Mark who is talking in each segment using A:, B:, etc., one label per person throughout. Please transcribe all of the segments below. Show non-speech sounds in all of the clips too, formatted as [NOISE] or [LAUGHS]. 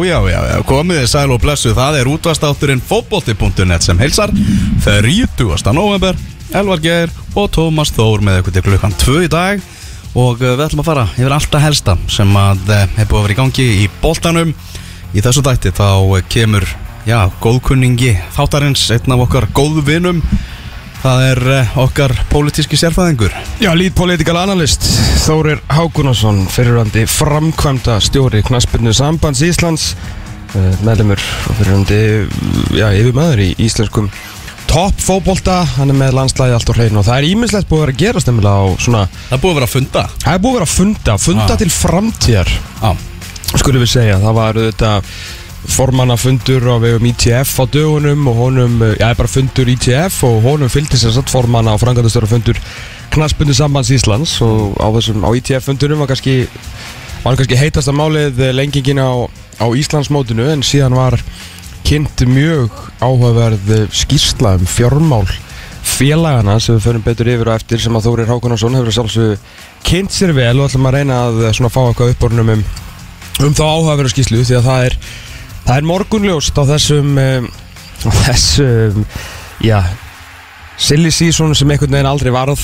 A: Já, já, komið þið sæl og blessu Það er útvastátturinn fótbolti.net sem heilsar 30. november Elvar Geir og Tómas Þór með eitthvað til klukkan 2 í dag og uh, við ætlum að fara yfir alltaf helsta sem að hefur að vera í gangi í boltanum í þessu dætti þá kemur, já, góðkunningi þáttarins, einn af okkar góðvinum það er uh, okkar pólitíski sérfæðingur
B: Já, lead political analyst Þórir Hákunarsson fyrirhandi framkvæmda stjóri Knaspinu Sambands Íslands uh, meðlemur og fyrirhandi já, yfirmaður í íslenskum topp fótbolta, hann er með landslæði allt á hreinu og það er ímislegt búið að vera að gera stemmilega á svona,
A: Það er búið að vera að funda.
B: Það er búið að vera að funda funda
A: Ah.
B: til framtíðar
A: Já,
B: skulum við segja, það var þetta formannafundur á vegum ITF á dögunum og honum, eh, já, bara fundur ITF og honum fylgdi sér satt formanna og frangatastöra fundur knaspunni sambands Íslands og á þessum, á ITF fundunum var kannski var kannski heitasta málið eh, lengingin á, á Íslandsmótinu en síðan var kynnt mjög áhugaverð eh, skýrsla um fjármál félagana sem við förum betur yfir og eftir sem að Þórir Hákonarsson hefur sjálfsög kynnt sér vel og ætlum að reyna að svona fá eitthvað uppborunum um, um þá áhugaverðu skýrslu því að það er það er morgunljóst á þessum um, á þessum já silly season sem einhvern veginn aldrei varð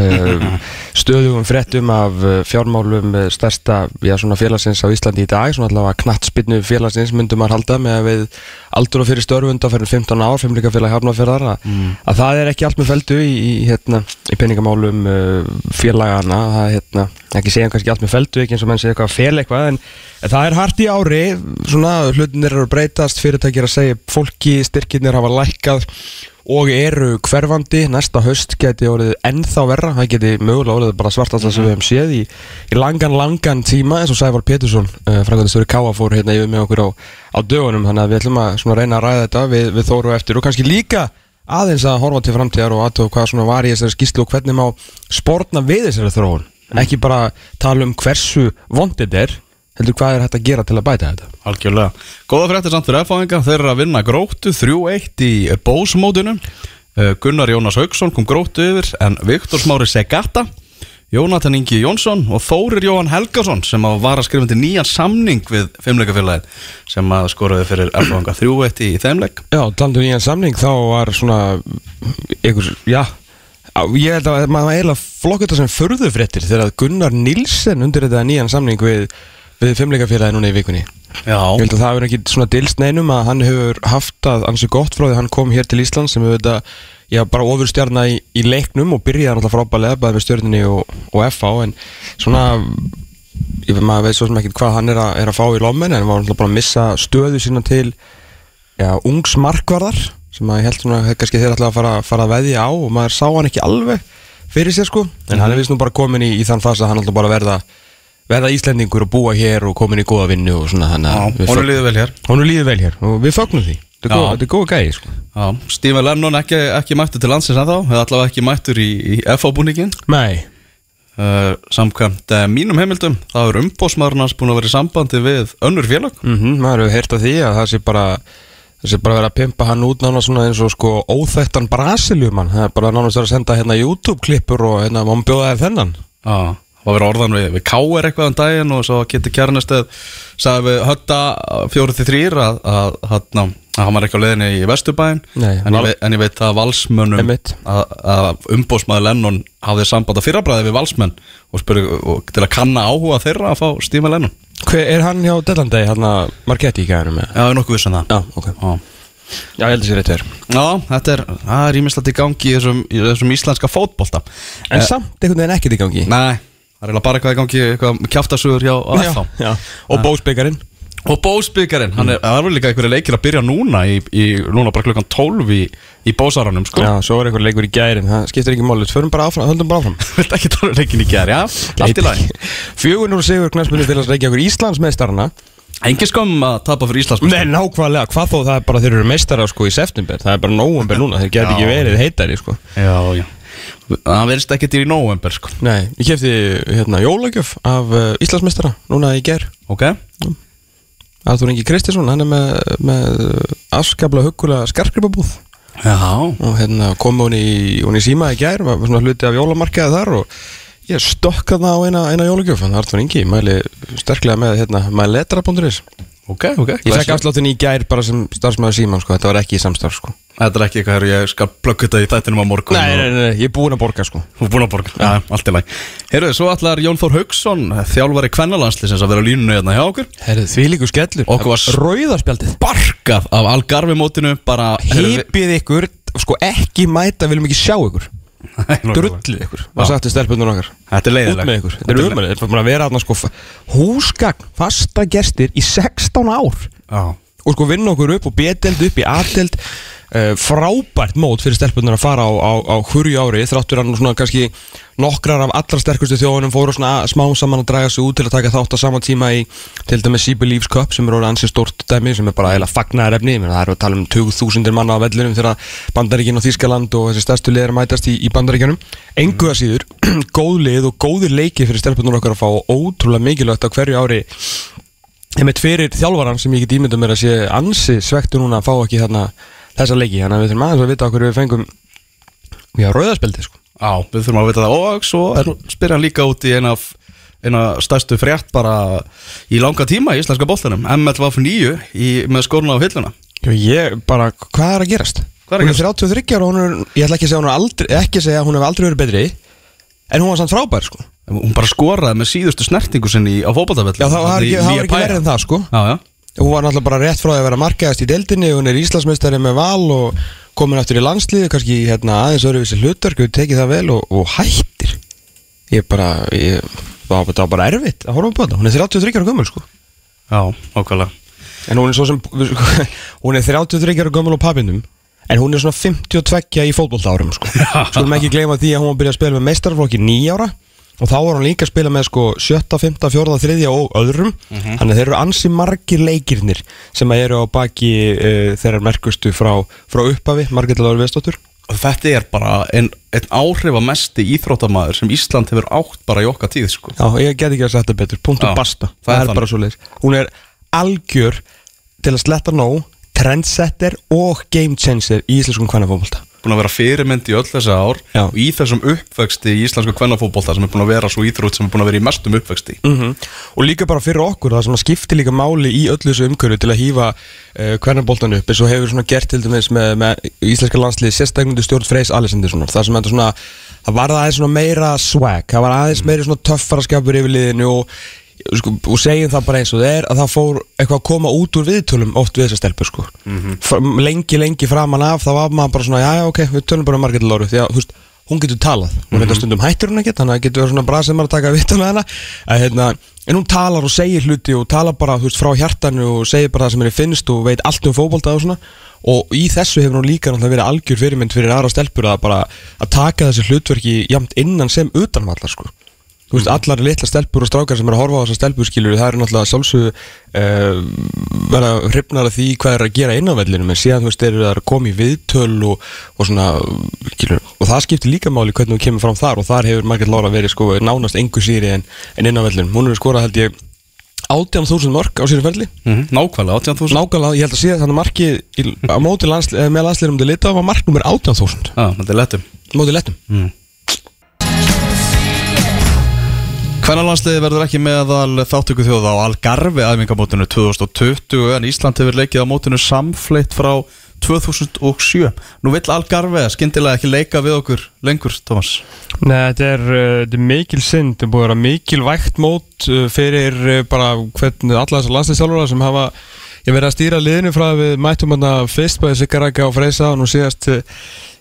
B: uh, [LAUGHS] stöðugum fréttum af uh, fjármálum uh, stærsta já, félagsins á Íslandi í dag svona allavega knattspinnu félagsins myndum maður halda með að við aldur og fyrir störfund á fyrir 15 ár, fimmleika félag hafnafjörðar að, að það er ekki allt með feldu í, í, hérna, í peningamálum félagana það er hérna, ekki segja kannski allt með feldu ekki eins og menn segja eitthvað fel eitthvað en það er hart í ári svona hlutinir eru að breytast, fyrirtækir að segja fólki, styrkinir hafa lækkað og eru hverfandi. Næsta höst geti orðið ennþá verra. Það geti mögulega orðið bara svartast sem við hefum séð í, í langan, langan tíma eins og Sævar Pétursson, uh, frangandastöri Káa fór hérna yfir með okkur á, á dögunum. Þannig að við ætlum að reyna að ræða þetta við, við þóru eftir og kannski líka aðeins að horfa til framtíðar og aðtöfa hvað svona var í þessari skýslu og hvernig má spórna við þessari þróun. Ekki bara tala um hversu vondið er heldur hvað er hægt að gera til að bæta þetta
A: Algjörlega. Góða fréttir samt fyrir F-fáinga. Þeir eru að vinna gróttu 3-1 í bósmótinu. Uh, Gunnar Jónas Haugsson kom gróttu yfir en Viktor Smári Segata, Jónatan Ingi Jónsson og Þórir Jóhann Helgason sem að var að skrifa til nýjan samning við fimmleikafélagið sem að skoraði fyrir F-fáinga 3-1 í þeimleik.
B: Já, talandu nýjan samning þá var svona ykkur, já ég held að maður eiginlega flokk þetta sem förðufréttir þegar Gunnar Nilsen undir þetta nýjan samning við, við fimmleikafélagi núna í vikunni
A: Já.
B: Ég held að það hefur ekki svona dilst neinum að hann hefur haft að ansi gott frá því hann kom hér til Ísland sem hefur þetta, já, bara ofurstjarna í, í leiknum og byrjaði náttúrulega frábælega bæði með stjörninni og, og FH en svona ég maður veit svo sem ekkert hvað hann er að, er að fá í lommen en hann var náttúrulega bara að missa stöðu sína til já, ungs markvarðar sem að ég held svona kannski þeir ætla að fara, fara að veðja á og maður sá hann ekki alveg fyrir sér sko en hann er vist nú bara komin í, í þann fasa að hann ætla bara verða verða Íslendingur og búa hér og komin í góða vinnu og svona þannig að fögn-
A: líður vel hér.
B: honum líður vel hér og við fögnum því. Þetta er góða gæði sko.
A: Já, Stephen Lennon ekki, ekki mættur til landsins ennþá, hefði allavega ekki mættur í, í FH-búningin.
B: Nei,
A: Uh, samkvæmt uh, mínum heimildum þá er umbósmaðurinn hans búin að vera í sambandi við önnur félag
B: mm maður hefur heyrt af því að það sé bara það sé bara verið að pimpa hann út nána svona eins og sko óþættan Brasiljumann það er bara nánast að senda hérna YouTube-klippur og hérna hann bjóða þér þennan?
A: Já, var verið orðan við, við K.R. eitthvað um daginn og svo geti kjarnastöð sagði við Hötta 4-3 að, að, að, að hann var ekki á leiðinni í Vesturbæin
B: Nei,
A: en, ég
B: Val-
A: veit, en ég veit að valsmönnum að, að umbósmaður Lennon hafði samband að fyrrabræði við valsmenn og, spyrir, og til að kanna áhuga þeirra að fá Stephen Lennon.
B: Hver er hann hjá Dellandei, hérna Margetti í gæðinu með?
A: Já, ég er nokkuð vissan það.
B: Já, ok.
A: Já.
B: Já, ég held að sé rétt verið
A: Já, þetta er, það er ímislegt í gangi í þessum, í þessum íslenska fótbolta.
B: En samt einhvern veginn ekkert í gangi?
A: Nei, það er eiginlega bara eitthvað í gangi eitthvað kjáftasugur hjá
B: já,
A: FH
B: já. Og bósbyggarinn
A: Og bósbyggarinn, hann er, það er líka einhverju leikir að byrja núna í, í núna bara klukkan 12 í, í bósaranum sko.
B: Já, svo er einhver leikur í gærin Það skiptir ekki máli, förum bara áfram, höldum bara áfram. [LAUGHS]
A: Vilt ekki tala um leikin í gær, já, allt í lagi.
B: 4-0 sigur knæspunni félags Reykjavíkur Íslands meistarana
A: Engin skömm að tapa fyrir Íslands
B: Nei, nákvæmlega, hvað þó það er bara þeir eru meistara sko í september. Það er bara nóvember núna, þeir
A: Já.
B: ekki verið heitari sko.
A: Já, já Það verðist til í november sko.
B: Nei, ég kefti hérna jólagjöf af uh, Íslandsmeistara núna í ger
A: Ok,
B: Artur Ingi Kristinsson, hann er með, með afskapla huggulega skarkripabúð
A: já.
B: Og hérna kom hún í, hún í síma í gær var svona hluti af jólamarkaði þar og ég stökka það á eina, eina jólagjöf. Að Artur Ingi mæli sterklega með hérna mæletra.is
A: Ok, ok
B: Ég fekk afsláttin í gær bara sem starfsmæður síman sko, þetta var ekki í samstarf sko
A: Þetta er ekki eitthvað hér, ég skal plugga þetta í þættinum á morgun
B: Nei, nei, nei, ég er búinn að borga sko.
A: Þú er búin að borga, já, allt í læg Heyrðu, svo ætlar Jón Þór Haugsson, þjálfari kvennalandslisins að vera á línunu hérna hjá okkur.
B: Herðu, því líku skellur.
A: Okkur var
B: Rauðarspjaldið
A: Barkað af Algarve mótinu, bara
B: Hipið ykkur, sko ekki mæta, viljum ekki sjá ykkur. Drullið ykkur, sagt í stelpunum okkar?
A: Þetta er
B: Út
A: leiðileg
B: með ykkur, þetta er umræðið Þetta er búin að vera þarna Húsgagn, fasta gestir í 16 ár
A: Já,
B: og vinna okkur upp og B-deld upp í A-deld uh, frábært mót fyrir stelpunar að fara á, á, á hverju ári þráttur hann svona kannski nokkrar af allra sterkustu þjóðunum fóru svona smá saman að draga sig út til að taka þátt á sama tíma í til dæmis Sea Leaves Cup sem er orðið ansið stort dæmi sem er bara eiginlega fagnaðar efni menn það er að tala um 20.000 manna á vellinum þegar Bandaríkin og Þískaland og þessi stærstu liðar mætast í, í Bandaríkjanum engu að síður, [CLEARS THROAT] góð lið og góðir leiki fyrir stelpunar okkar að fá og ótrúlega mikilvægt á hverju ári. Einmitt fyrir þjálfaran sem ég get ímyndum mér að sé ansi svektu núna að fá ekki þarna þessa leiki, þannig að við þurfum aðeins að vita okkur við fengum já, rauðaspeldi sko.
A: Já, við þurfum að vita það. Og svo er, spyr hann líka út í eina, eina stærstu frétt bara í langa tíma í íslenska boltanum. MLVF 9 í, með skórna á hilluna.
B: Ég bara, hvað er að gerast?
A: Er
B: hún er 33 ára og hún er, ég ætla ekki að segja hún aldrei, ekki að segja hún hefur aldrei verið betri en hún var samt frábær sko.
A: Hún bara skoraði með síðustu snertingu sinni á fótboltavelli.
B: Já, það var ekki, ekki verið en það sko.
A: Já, já
B: Hún var náttúrulega bara rétt frá að vera markaðast í deildinni Hún er Íslandsmeistari með val og komin aftur í landsliði kannski hérna, aðeins öðruvísi hlutverk við tekið það vel og, og hættir. Ég bara ég, það, var, bara erfitt að horfa á þetta. Hún er 33 ára gömul sko.
A: Já, ákvæmlega
B: En hún er svo sem [LAUGHS] Hún er 33 ára gömul á papinum En hún er svona 52 í fótbolta árum sko. [LAUGHS] Skulum ekki gleyma því að hún var að byrja að spila með meistarflokki 9 ára Og þá var hún líka að spila með sko 7, 5, 4, 3 og öðrum. Þannig að þeir eru ansi margir leikirnir sem að eru á baki uh, þeirra merkustu frá, frá upphafi Margrét Láður Vestóttur
A: Þetta er bara einn ein áhrifamesti íþróttamaður sem Ísland hefur átt bara í okkar tíð sko.
B: Já, ég get ekki að setja betur, punktu
A: Já,
B: basta.
A: það
B: Það
A: er
B: er bara svo leiðis Hún er algjör til að sletta nóg trendsetter og game changer í íslenskum kvannafókbalta
A: Búin að vera fyrirmynd í öll þessi ár
B: Já.
A: Og í þessum uppvexti í íslensku kvennafótbolta sem er búin að vera svo íþrótt sem er búin að vera í mestum uppvexti
B: mm Og líka bara fyrir okkur, það sem að skipti líka máli í öllu þessu umhverju til að hýfa uh, hvernaboltan upp eins og hefur svona gert til dæmis með, með íslenska landslið sérstaklega stjórn Freys Alessandinssonar það sem þetta svona, það var aðeins meira swag, það var aðeins meira svona töffara skapur yfir liðinu og sko, og segjum það bara eins og það er að það fór eitthvað að koma út úr viðtölum oft við þessar stelpur sko. Mm lengi, lengi framan af þá var maður bara svona, já, ok, við tölum bara um Margrét Lóru. Því að, veist, hún getur talað. Hún veit að stundum hættir hún ekkert, þannig að getur svona bra sem að taka viðtölu með hana. Að, hérna, en hún talar og segir hluti og talar bara, veist, frá hjartanu og segir bara það sem henni finnst og veit allt um fótbolta og svona. Og í þessu hefur hún líka náttúrulega verið algjör fyrirmynd fyrir aðra stelpur að bara að taka þessi hlutverki jamt innan sem utanvallar sko Þú veist, allar litla stelpur og strákar sem er að horfa á þessar stelpur skilur, það eru náttúrulega sjálfsögðu uh, verða hrifnar af því hvað er að gera inn á vellinu, en síðan þú veist, eru það að koma í viðtöl og, og svona skilur, og það skiptir líka máli hvernig þú kemur fram þar og þar hefur Margrét Lára verið sko nánast engu síri en, en inn á vellinu, hún hefur skorað held ég 18.000 mörg á sínu ferli.
A: Mm Nákvæmlega, 18.000
B: nákvæmlega, ég held að sé þannig markið í, á móti landsli, eh, með landsliðum til lita var mark nummer 18.000
A: Já, þetta er lettum.
B: Móti lettum.
A: Mm. Kvennalandsliði verður ekki meðal þáttöku þjóða á Algarve æfingamótinu 2020 en Ísland hefur leikið á mótinu samfleitt frá 2007 Nú vill Algarve skyndilega ekki leika við okkur lengur, Thomas?
B: Nei, þetta er, þetta er mikil synd, þetta er búið að vera mikil vægt mót uh, fyrir uh, bara hvernig alla þessar landslýstjálfara sem hafa ég verið að stýra liðinu frá að við mættum hann fyrst bæði Siggarækja og Freysa og nú síðast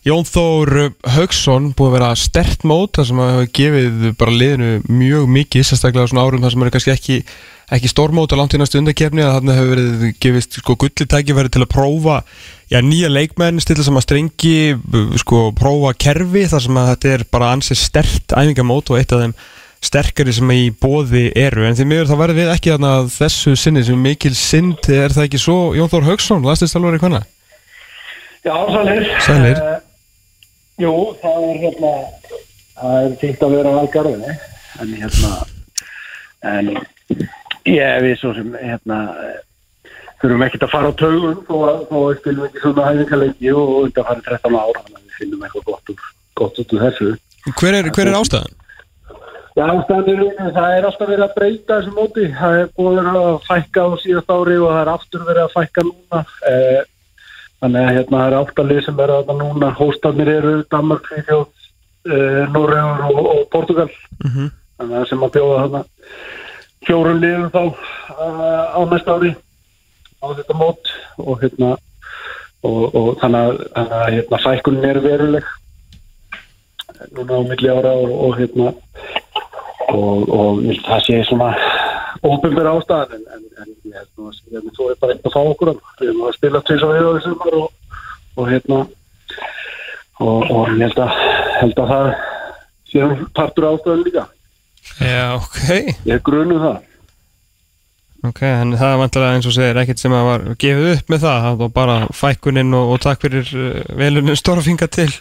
B: Jón Þór Haugsson búið að vera stert mót þar sem hafa gefið bara liðinu mjög mikið, sérstaklega á svona árum þar sem eru kannski ekki, ekki stórmót og langt í næstu undakefni að þarna hefur verið gefist sko gulli tækifæri til að prófa já, nýja leikmenn, stilla saman strengi sko prófa kerfi þar sem að þetta er bara ansið stert æfingamót og eitt af þeim sterkari sem í bóði eru. En því miður þá verður við ekki þarna að þessu sinni sem mikil synd er það ekki svo Jón Þór Haugsson, lastistalvari hvenna?
C: Já, sælir.
B: Sælir.
C: Uh, jú, það er hérna, það er fínt að vera á algarfinni, en hérna, en ég við svo sem, hérna, þurfum ekkert að fara á taugun við spilum ekki svona hæfingarleiki og undan farið 13 ára, þannig að við finnum eitthvað gott úr, gott út úr þessu.
B: Hver er, hver er ástæðan?
C: Já, stannir, það er alltaf verið að breyta þessu móti. Það er búið að fækka á síðast ári og það er aftur verið að fækka núna. Eh, þannig að hérna það er áttalið sem er að það núna. Hóstarnir eru Danmark, Svíþjóð, eh, Norröður og, og Portugal.
B: Mhm.
C: Þannig að sem að bjóða þarna fjórun liðum þá uh, á næsta ári á þetta mót og hérna og, og þannig að, hérna, fækkunin er veruleg núna á milli ára og, og hérna og, það sé svona óbyrgur ástæðan en, en, en að held þú er bara eitthvað að fá okkur við erum að spila tvis og við á þessum og, og hérna og, og ég held að, held að það sé partur ástæðan líka.
B: Já, ok.
C: Ég grunum það.
B: Ok, en það er vantilega eins og segir ekkert sem að var gefið upp með það það var bara fækkuninn og, og takk fyrir uh, velunin stórfinga til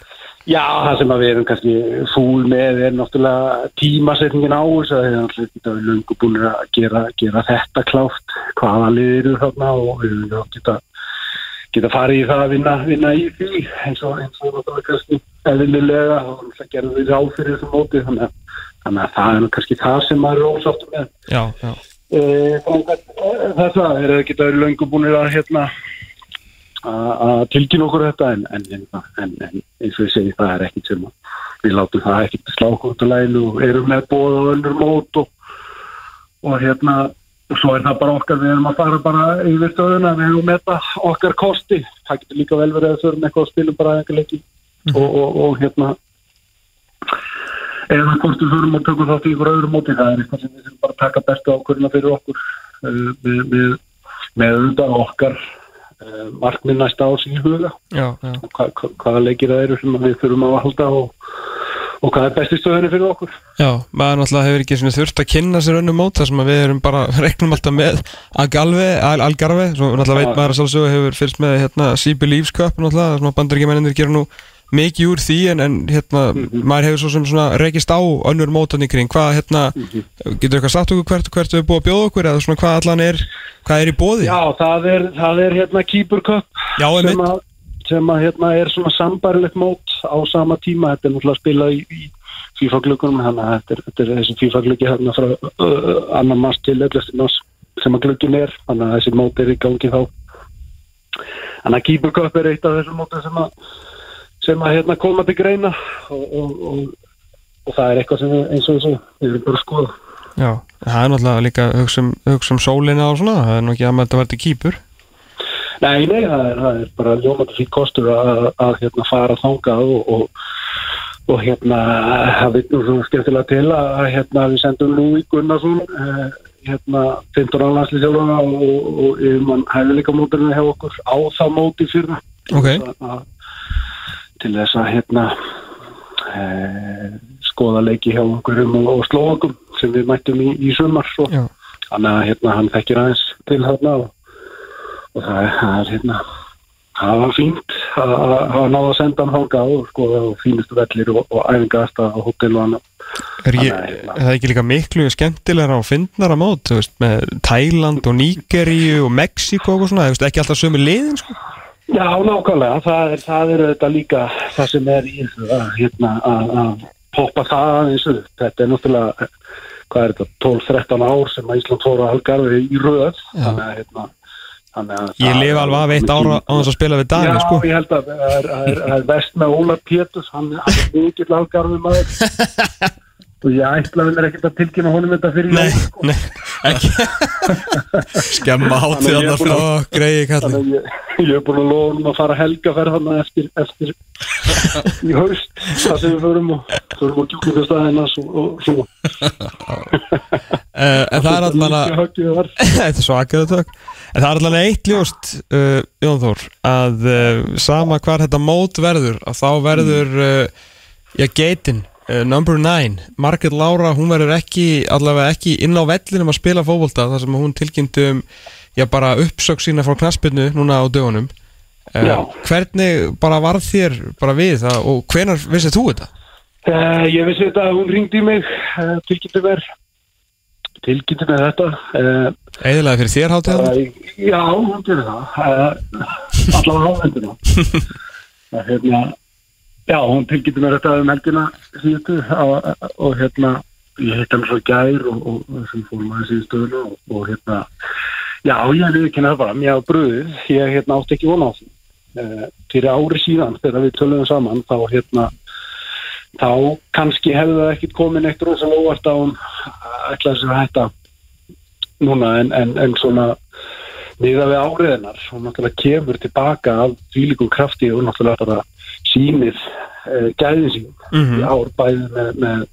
C: Já, það sem að við erum kannski fúl með er náttúrulega tímasetningin á þess að það er náttúrulega lungu búin að gera, gera þetta klátt hvaða liðir eru þarna og við erum náttúrulega geta, geta farið í það að vinna, vinna í því eins og, eins og náttúrulega kannski eðlilega og það gerðum við ráð fyrir þessum móti þannig að, þannig að það er kannski það sem maður er ósáttum með.
B: Já, já.
C: Þetta er ekki það eru löngu búinir að hérna að að tilkynna okkur þetta en, en, en, en, en eins og ég segi það er ekkit sem að við látum það ekkit slá okkur og erum með bóð og önnur mót og, og hérna og svo er það bara okkar, við erum að fara bara yfir stöðuna, við erum með þetta okkar kosti, það getur líka vel verið að þau erum eitthvað að spila bara eitthvað leiki og, og, og hérna eða hvort við förum og tökum þátt í ykkur öðru móti það er eitthvað sem við þurfum bara að taka bestu ákvörðuna fyrir okkur. Uh, með, með, með auðvitað okkar markmið næsta ás í huga.
B: Já, já.
C: Og hva, hva, hvaða leikir það eru sem við þurfum að halda og, og hvað er besti stöðunni fyrir okkur?
B: Já, maður náttúrulega hefur ekki þurft að kynna sér önnum mót þar sem við erum bara, [LAUGHS] reiknum alltaf með Algarve, Al Algarve svo náttúrulega veit maður að sjálfsögðu hefur fyrst með hérna Leaves Cup náttúrulega, þar sem að bandaríkjamennir gera nú mikið úr því en, en hérna, maður hefur svo sem svona reikist á önnur mótan í kring, hvað hérna getur eitthvað sagt okkur hvert hvert við búið að bjóða okkur eða svona hvað allan er, hvað er í bóði
C: Já, það er, það er hérna Keeper Cup
B: Já,
C: sem að, sem að hérna er svona sambarilegt mót á sama tíma, þetta er náttúrulega spilað í, í FIFA-glöggunum, þannig að þetta er, þetta er þessi FIFA-glöggi hérna frá uh, annan mars til 11. mars sem að glöggin er, þannig að þessi mót er í gangi þá. Þannig að Keeper Cup er eitt af þessum mótum sem að sem að hérna koma til greina og, og, og, og það er eitthvað sem eins og þessu við erum bara að skoða.
B: Já, það er náttúrulega líka hugsa um, um sólina og svona, það er nú ekki að þetta verði kýpur.
C: Nei, nei, það er, það er bara ljómandi fyrir kostur að, að hérna, fara þangað og, og, og hérna það nú svona skemmtilega til að að, hérna, við sendum Lúi Gunnarsson eh, hérna 15 álandslisjálfana og, og, og yfirmann hæfileika móturinn hjá okkur á það móti fyrir
B: Ok.
C: Til þess að hérna e, skoða leiki hjá okkur og, og slóakum sem við mættum í, í sumar þannig að hérna hann þekkir aðeins til þarna og, og það er, það er hérna það var fínt að hafa náða að senda hann hangað og skoða og fínustu vellir og, og æfingast á hótel og annað.
B: Er, ég,
C: Þannig hérna-
B: er það ekki líka miklu skemmtilegra og fyndnara mót, þú veist, með Tæland og Nígeríu og Mexiko og svona, þú veist, ekki alltaf sömu liðin, sko?
C: Já, nákvæmlega, það er, það er þetta líka það sem er í hérna, að, poppa það aðeins upp. Þetta er náttúrulega, hvað er þetta, 12-13 ár sem að Ísland fóru að halgarfi í röð. Þannig að, hérna, þannig að
B: Ég
C: er
B: alveg af eitt ára á þess að spila við Dani,
C: Já,
B: sko.
C: ég held að það er, er, er vest með Óla Péturs, hann, er mikill halgarfi maður [LAUGHS] og ég ætlaði mér ekkert að tilkynna honum þetta fyrir
B: Nei,
C: jól, sko.
B: nei, ekki,
A: Skemma
C: Þannig
A: hátíð
C: að ég
A: þarna
C: er búin
A: fyrir
B: ó, greiði
C: að ég, ég hef búin að lofa honum að fara helgaferð hann eftir, eftir í haust það sem við förum og förum og kjúklinga staðina og, svo.
B: Uh, en það er allan að,
C: höggið var [LAUGHS]
B: þetta er svakaðu tök, en það er allan að eitt ljóst, uh, Jón Þór, að uh, sama hvar þetta mót verður, að þá verður, uh, já, geitin, uh, number 9, Margaret Laura, hún verður ekki, allavega ekki inn á vellinum að spila fótbolta, þar sem hún tilkynnti um, já, bara uppsökk sína frá knaspinu núna á dögunum. Uh, hvernig bara varð þér bara við það og hvenar vissið þú þetta?
C: uh, ég vissi þetta hún ringdi mig tilkynnti mér tilkynnti mér þetta
B: Eðilega fyrir þér hátíðan?
C: uh, já, hún gerir það allavega áhendina uh, [LAUGHS] hérna já, hún tilkynnti mér þetta um helgina síðustu og, hérna ég hitt hann svo gær og, og, og sem fórum aðeins í stöðuna og, og hérna, já, ég við ekki það bara, mér á bröðið, ég hérna átti ekki vona á því. Uh, fyrir ári síðan, þegar við töluðum saman, þá hérna, þá kannski hefði það ekkit komin eitt rosalega óvart á hún ætlaði sér að hætta núna en, en, en svona miða við áriðinar og náttúrulega kemur tilbaka af fylgum krafti og náttúrulega bara sínir uh, gæðin sín
B: Mhm.
C: í ár bæði með, með,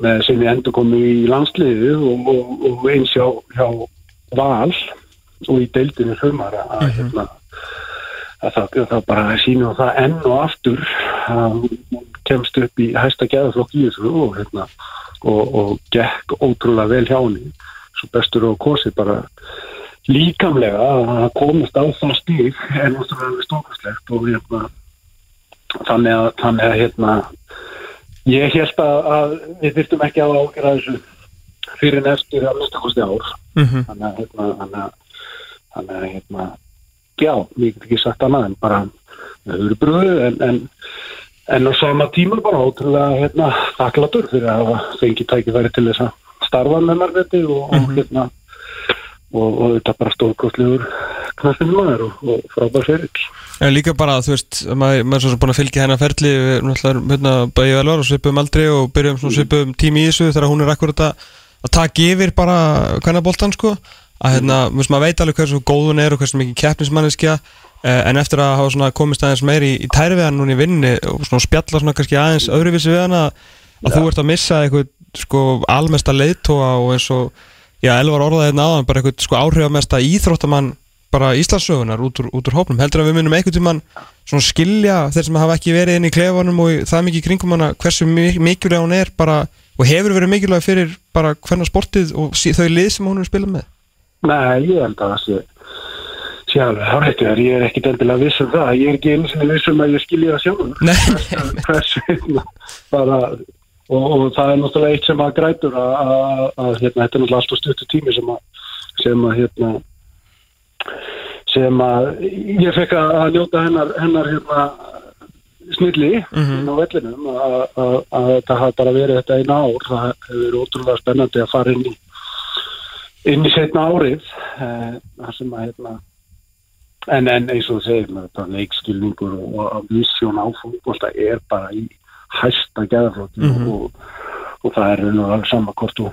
C: með sem ég endur komu í landsliðu og, og, og eins hjá, hjá val og í deildinu hlumar að, hérna, að það, það bara sínur það enn og aftur að kemst upp í hæsta gæðaflokk í þessu og, hérna, og, og gekk ótrúlega vel hjá henni svo bestur og kosið bara líkamlega að komast á það stík er náttúrulega stókaslegt og hérna þannig að, þannig að hérna ég held að, að við þurftum ekki að ágjöra þessu fyrir eftir að minnstakosti ár
B: Mhm.
C: þannig að hérna þannig að, hérna já, ég get ekki sagt annað en bara við höfum bröðu en, en en á sama tíma bara ótrúlega hérna þaklatur fyrir að hafa fengið tækifæri til þess að starfa með margæti og, og hérna og, og þetta bara stórkostlegur knaspinu maður og, og frábær fyrir
B: En líka bara, þú veist, maður, maður er svo búin að fylgja hennar ferli, við náttúrulega hérna, bæði vel var og svipum aldrei og byrjum svona svipum tími í þessu þegar hún er akkurat að, að taka yfir bara hvernig boltan sko. Að hérna, mm. maður veit alveg hversu góð hún er og hversu mikið keppnismanneskja eh, en eftir að hafa svona komist aðeins meir í, í tæri við hann núna í vinninni og svona spjalla svona kannski aðeins öðruvísi við hana að þú ert að missa eitthvað sko almesta leiðtóa og eins og já, Elvar orðaði hérna áðan bara eitthvað sko áhrifamesta íþróttamann bara Íslandsögunar út úr, út úr hópnum? Heldur að við munum einhvern tímann svona skilja þeir sem hafa ekki verið inn í klefanum og það mikið kringum hana hversu mi- mikilvæg hún er bara og hefur verið mikilvæg fyrir bara hvernig sportið og þau lið sem hún er spilað með?
C: Nei, ég held að það sé sé alveg hárættu þar, ég er ekki endilega viss um það, ég er ekki einu sinni viss um að ég skilja það sjálfur.
B: Nei, [LAUGHS]
C: hversu bara og, og það er náttúrulega eitt sem að grætur að, að, að hérna, þetta er náttúrulega alltaf stuttu tími sem að, sem að hérna sem að ég fekk að, njóta hennar, hennar hérna snilli
B: Mhm.
C: inn á vellinum að, þetta hafa bara verið þetta eina ár það hefur verið ótrúlega spennandi að fara inn í inn í setna árið eh, þar sem að hérna en, en eins og þetta leikskilningur og, visjón á fólkbólta er bara í hæsta geðaflokki
B: Mhm.
C: og, og það er alveg sama hvort þú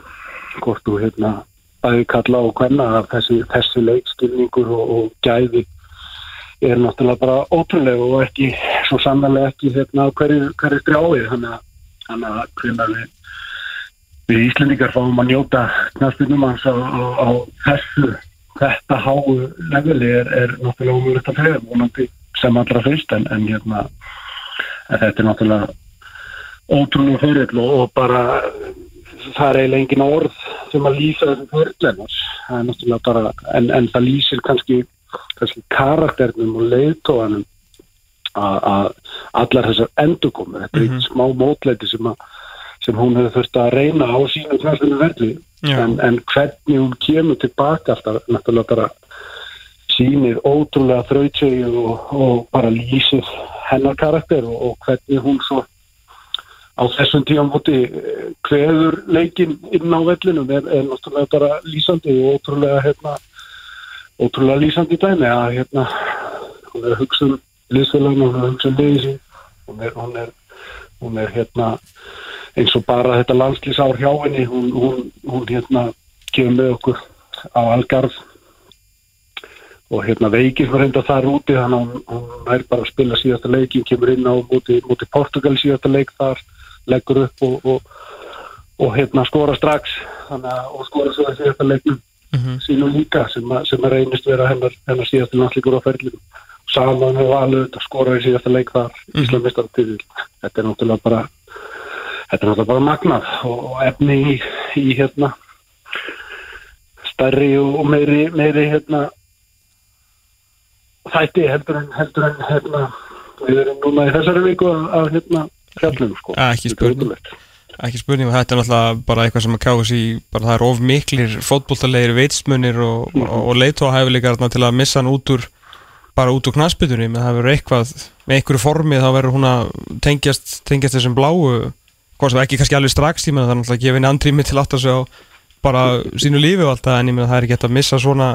C: hvort þú hérna bæði kalla og hvenna að þessi, þessi leikskilningur og, og gæði er náttúrulega bara ótrúlega og ekki, svo sannlega ekki hérna hverju, hverju strjáið þannig að, hvernig við við Íslendingar fáum að njóta knarspinnum hans á, á, á þessu þetta háu leveli er, er náttúrulega umhverfið að fyrir vonandi sem allra fyrst en, en hérna en þetta er náttúrulega ótrúlega fyrir og, og bara það er eiginlega engin orð sem að lýsa þessum fyrirlennars það er náttúrulega bara en, en það lýsir kannski, kannski karakternum og leiðtóanum að allar þessar endurkomur þetta er eitt smá mótleiti sem sem hún hefur þurft að reyna á sínu knarfinu verði en, en hvernig hún kemur tilbaka alltaf náttúrulega bara sýnir ótrúlega þrautsegju og, og bara lýsir hennar karakter og, og hvernig hún svo á þessum tíamóti hverður leikin inn á vellinum er, er náttúrulega bara lýsandi og ótrúlega hérna, ótrúlega lýsandi dæmi að hérna hún er hugsa um liðsfélaginu, hún er hugsa um liðið sín hún er, hún er, hún er hérna eins og bara þetta landslýsár hjá henni hún, hún, hún hérna kemur með okkur á Algarð og hérna veikir fyrir enda þar úti þannig að hún, er bara að spila síðasta leikin kemur inn á múti, múti Portugal síðasta leik þar, leggur upp og, og, og hérna skora strax að og skora svo að síðasta leiknum
B: Mhm.
C: sínum líka sem, að, sem að reynist vera hennar, hennar síðasta landslíkur á ferlinu saman með valið þetta skora í síðasta leik þar
B: Mhm.
C: Íslandmistar til þetta er náttúrulega bara þetta er náttúrulega bara magnað og, og efni í, í hérna stærri og meiri, meiri hérna þætti heldur en heldur en hérna við erum núna í þessari viku að, að hérna fjallum sko
B: Ja, ekki
C: Þetta er
B: spurning. ekki spurning og þetta er náttúrulega bara eitthvað sem að káðs í bara það er of miklir fótboltalegir veitsmunir og,
C: Mhm.
B: og, og leitóhæfileikar til að missa hann út úr bara út úr knassbytunni menn það verður eitthvað með einhverju formi þá verður hún að tengjast, tengjast þessum bláu hvað sem ekki kannski alveg strax, ég meina það er náttúrulega að gefa henni andrými til að segja á bara sínu lífi og allt það, en ég meina það er ekki hægt að missa svona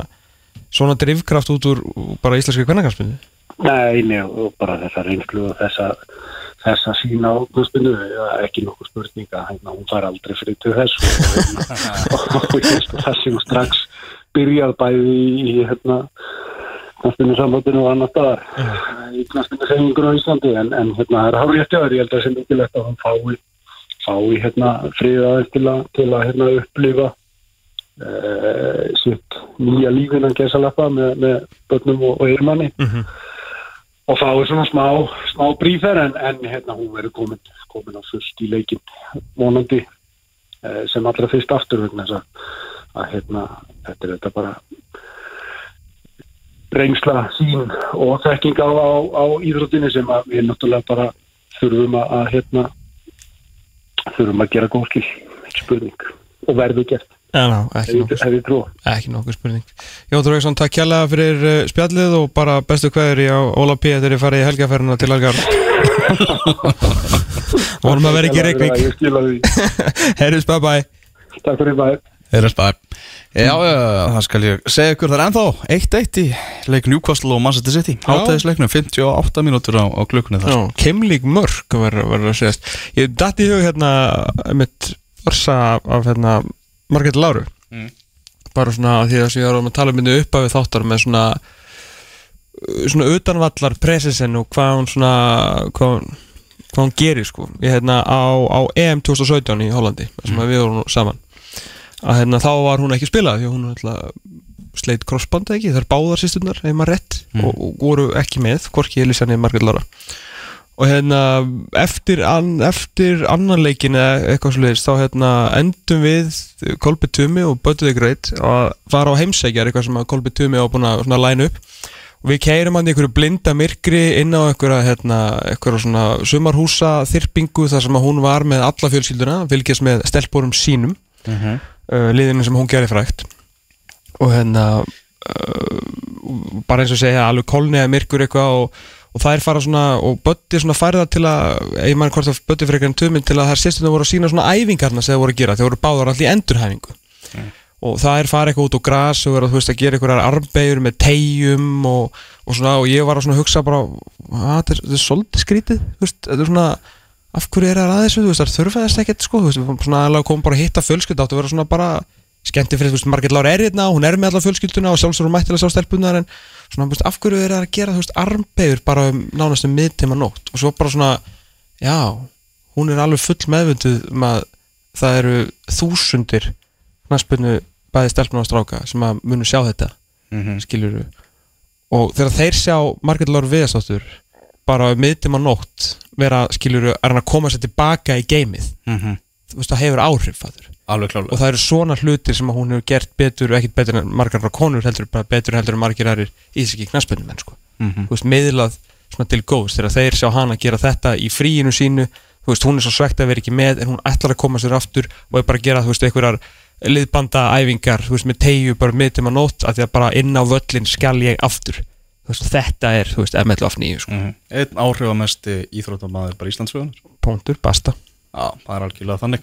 B: svona drivkraft út úr bara íslenski kvennarkampinu
C: Nei, nei, og bara þessa reynslu og þessa, þessa sína ákvæmstinu, ekki nokkuð spurninga, hérna, hún fær aldrei fyrir til þess og, það sem strax byrjað bæði í hérna, knastinu sambandinu og annar staðar í knastinu segjungur á Íslandi, en, en hérna, það er aðri, ég held að það sé mikilvægt að hann fái, fái hérna, friðaðið til að, til að hérna, upplifa uh, sitt nýja lífinan gesalappa með, með börnum og, og eirmanni
B: mm -hmm.
C: Og er svona smá, smá brífer en, en hérna hún verður komin, komin á fullt í leikin vonandi uh, sem allra fyrst aftur vegna þess að, að hérna þetta er þetta bara reynsla sín og þekking á, á, á íþróttinni sem við náttúrulega bara þurfum að, hérna þurfum að gera góð skil, ekki spurning og verður gert
B: Já, ná, ekki, nokkuð, ekki nokkuð spurning. Jón Þorveiksson, takk kjærlega fyrir uh, spjallið og bara bestu hverjir í á Óla P. þegar ég farið í helgaferðina til Algar. [LAUGHS] Vonum að vera ekki reikvík
C: Ég skila því. [LAUGHS]
B: Herris, bye bye.
C: Takk fyrir bæ
A: Eirins bæ Já, já, það skal ég segja ykkur það er ennþá 1-1 í leik Newcastle og Manchester City. Hátæðisleiknum, 58 mínútur á, á klukkunni þar
B: Kemlík mörg verður að segjast. Ég dætti í hug hérna mitt orsa af hérna Margrét Láru
A: Mm.
B: bara svona því að ég var að tala um minni upp af þáttar með svona svona utanvallar presisen og hvað hún svona hvað hún, hvað hún gerir sko ég hérna á, á EM 2017 í Hollandi sem mm. við vorum saman að hérna þá var hún ekki spilað því hún alltaf sleitt crossband ekki, þær báðar sýstunar ef maður rétt
A: Mm.
B: og, og voru ekki með hvorki Elisanni Margrét Lára og hérna eftir, an, eftir annan leikin eða eitthvað svolítið þá hérna endum við Kolbi Tumi og Böttuði Greit að fara á heimsækjar eitthvað sem að Kolbi Tumi á búin að line upp og við keirum hann í einhverju blinda myrkri inn á einhverja hérna, einhverja svona sumarhúsa þyrpingu þar sem hún var með alla fjölskylduna fylgjast með stelpurum sínum
A: mm -hmm.
B: uh, liðinu sem hún gerir frægt og hérna uh, bara eins og segja alveg kolniða myrkur eitthvað og, og það er fara svona og Bötti svona færða til að ég man hvort að Bötti fyrir einhvern töminn til að þær sérstundum voru að sína svona æfingarna sem það voru að gera þeir voru báðar allir endurhæfingu. Og það er fara eitthvað út á gras og vera þú veist að gera einhverjar armbegur með tegjum og, og svona og ég var að svona hugsa bara að þetta er, er svolítið skrítið þetta er svona af hverju er það að veist, það þurfaðist ekkert sko, veist, svona kom bara að hitta fjölskylda átt að vera svona bara skemmti fyrir, þú veist, Margrét Lára er hérna, hún er með alla fjölskylduna og sjálfsögur mættilega sá stelpunar en svona, þú veist, af hverju er það að gera, þú veist, armbegur bara um nánast um miðtíma nótt? Og svo bara svona, já hún er alveg full meðvönduð um að það eru þúsundir knastbyrnu bæði stelpunar og stráka sem að munu sjá þetta
A: Mm -hmm.
B: skiljuru og þegar þeir sjá Margrét Láru Viðastáttur bara um miðtíma nótt vera, skiljuru, er hann að koma sér tilbaka í geimið, þú veist, og það eru svona hlutir sem hún hefur gert betur og ekkit betur en margar konur heldur bara betur heldur en margir aðrir ísiki knaspinu menn sko. Þú veist, meðlað svona til góðs þegar þeir sjá hana gera þetta í fríinu sínu þú veist, hún er svo svegt að vera ekki með en hún ætlar að koma sér aftur og er bara að gera þú veist, einhverjar liðbanda æfingar þú veist, með tegju bara miðtum að nótt að því að bara inn á völlin skal ég aftur þú veist, þetta er, þú veist, ML of 9 sko.
A: Mhm. Einn áhrifamesti íþróttamæður bara Íslandsfjöðunar
B: punktur, basta
A: Já, það er algjörlega þannig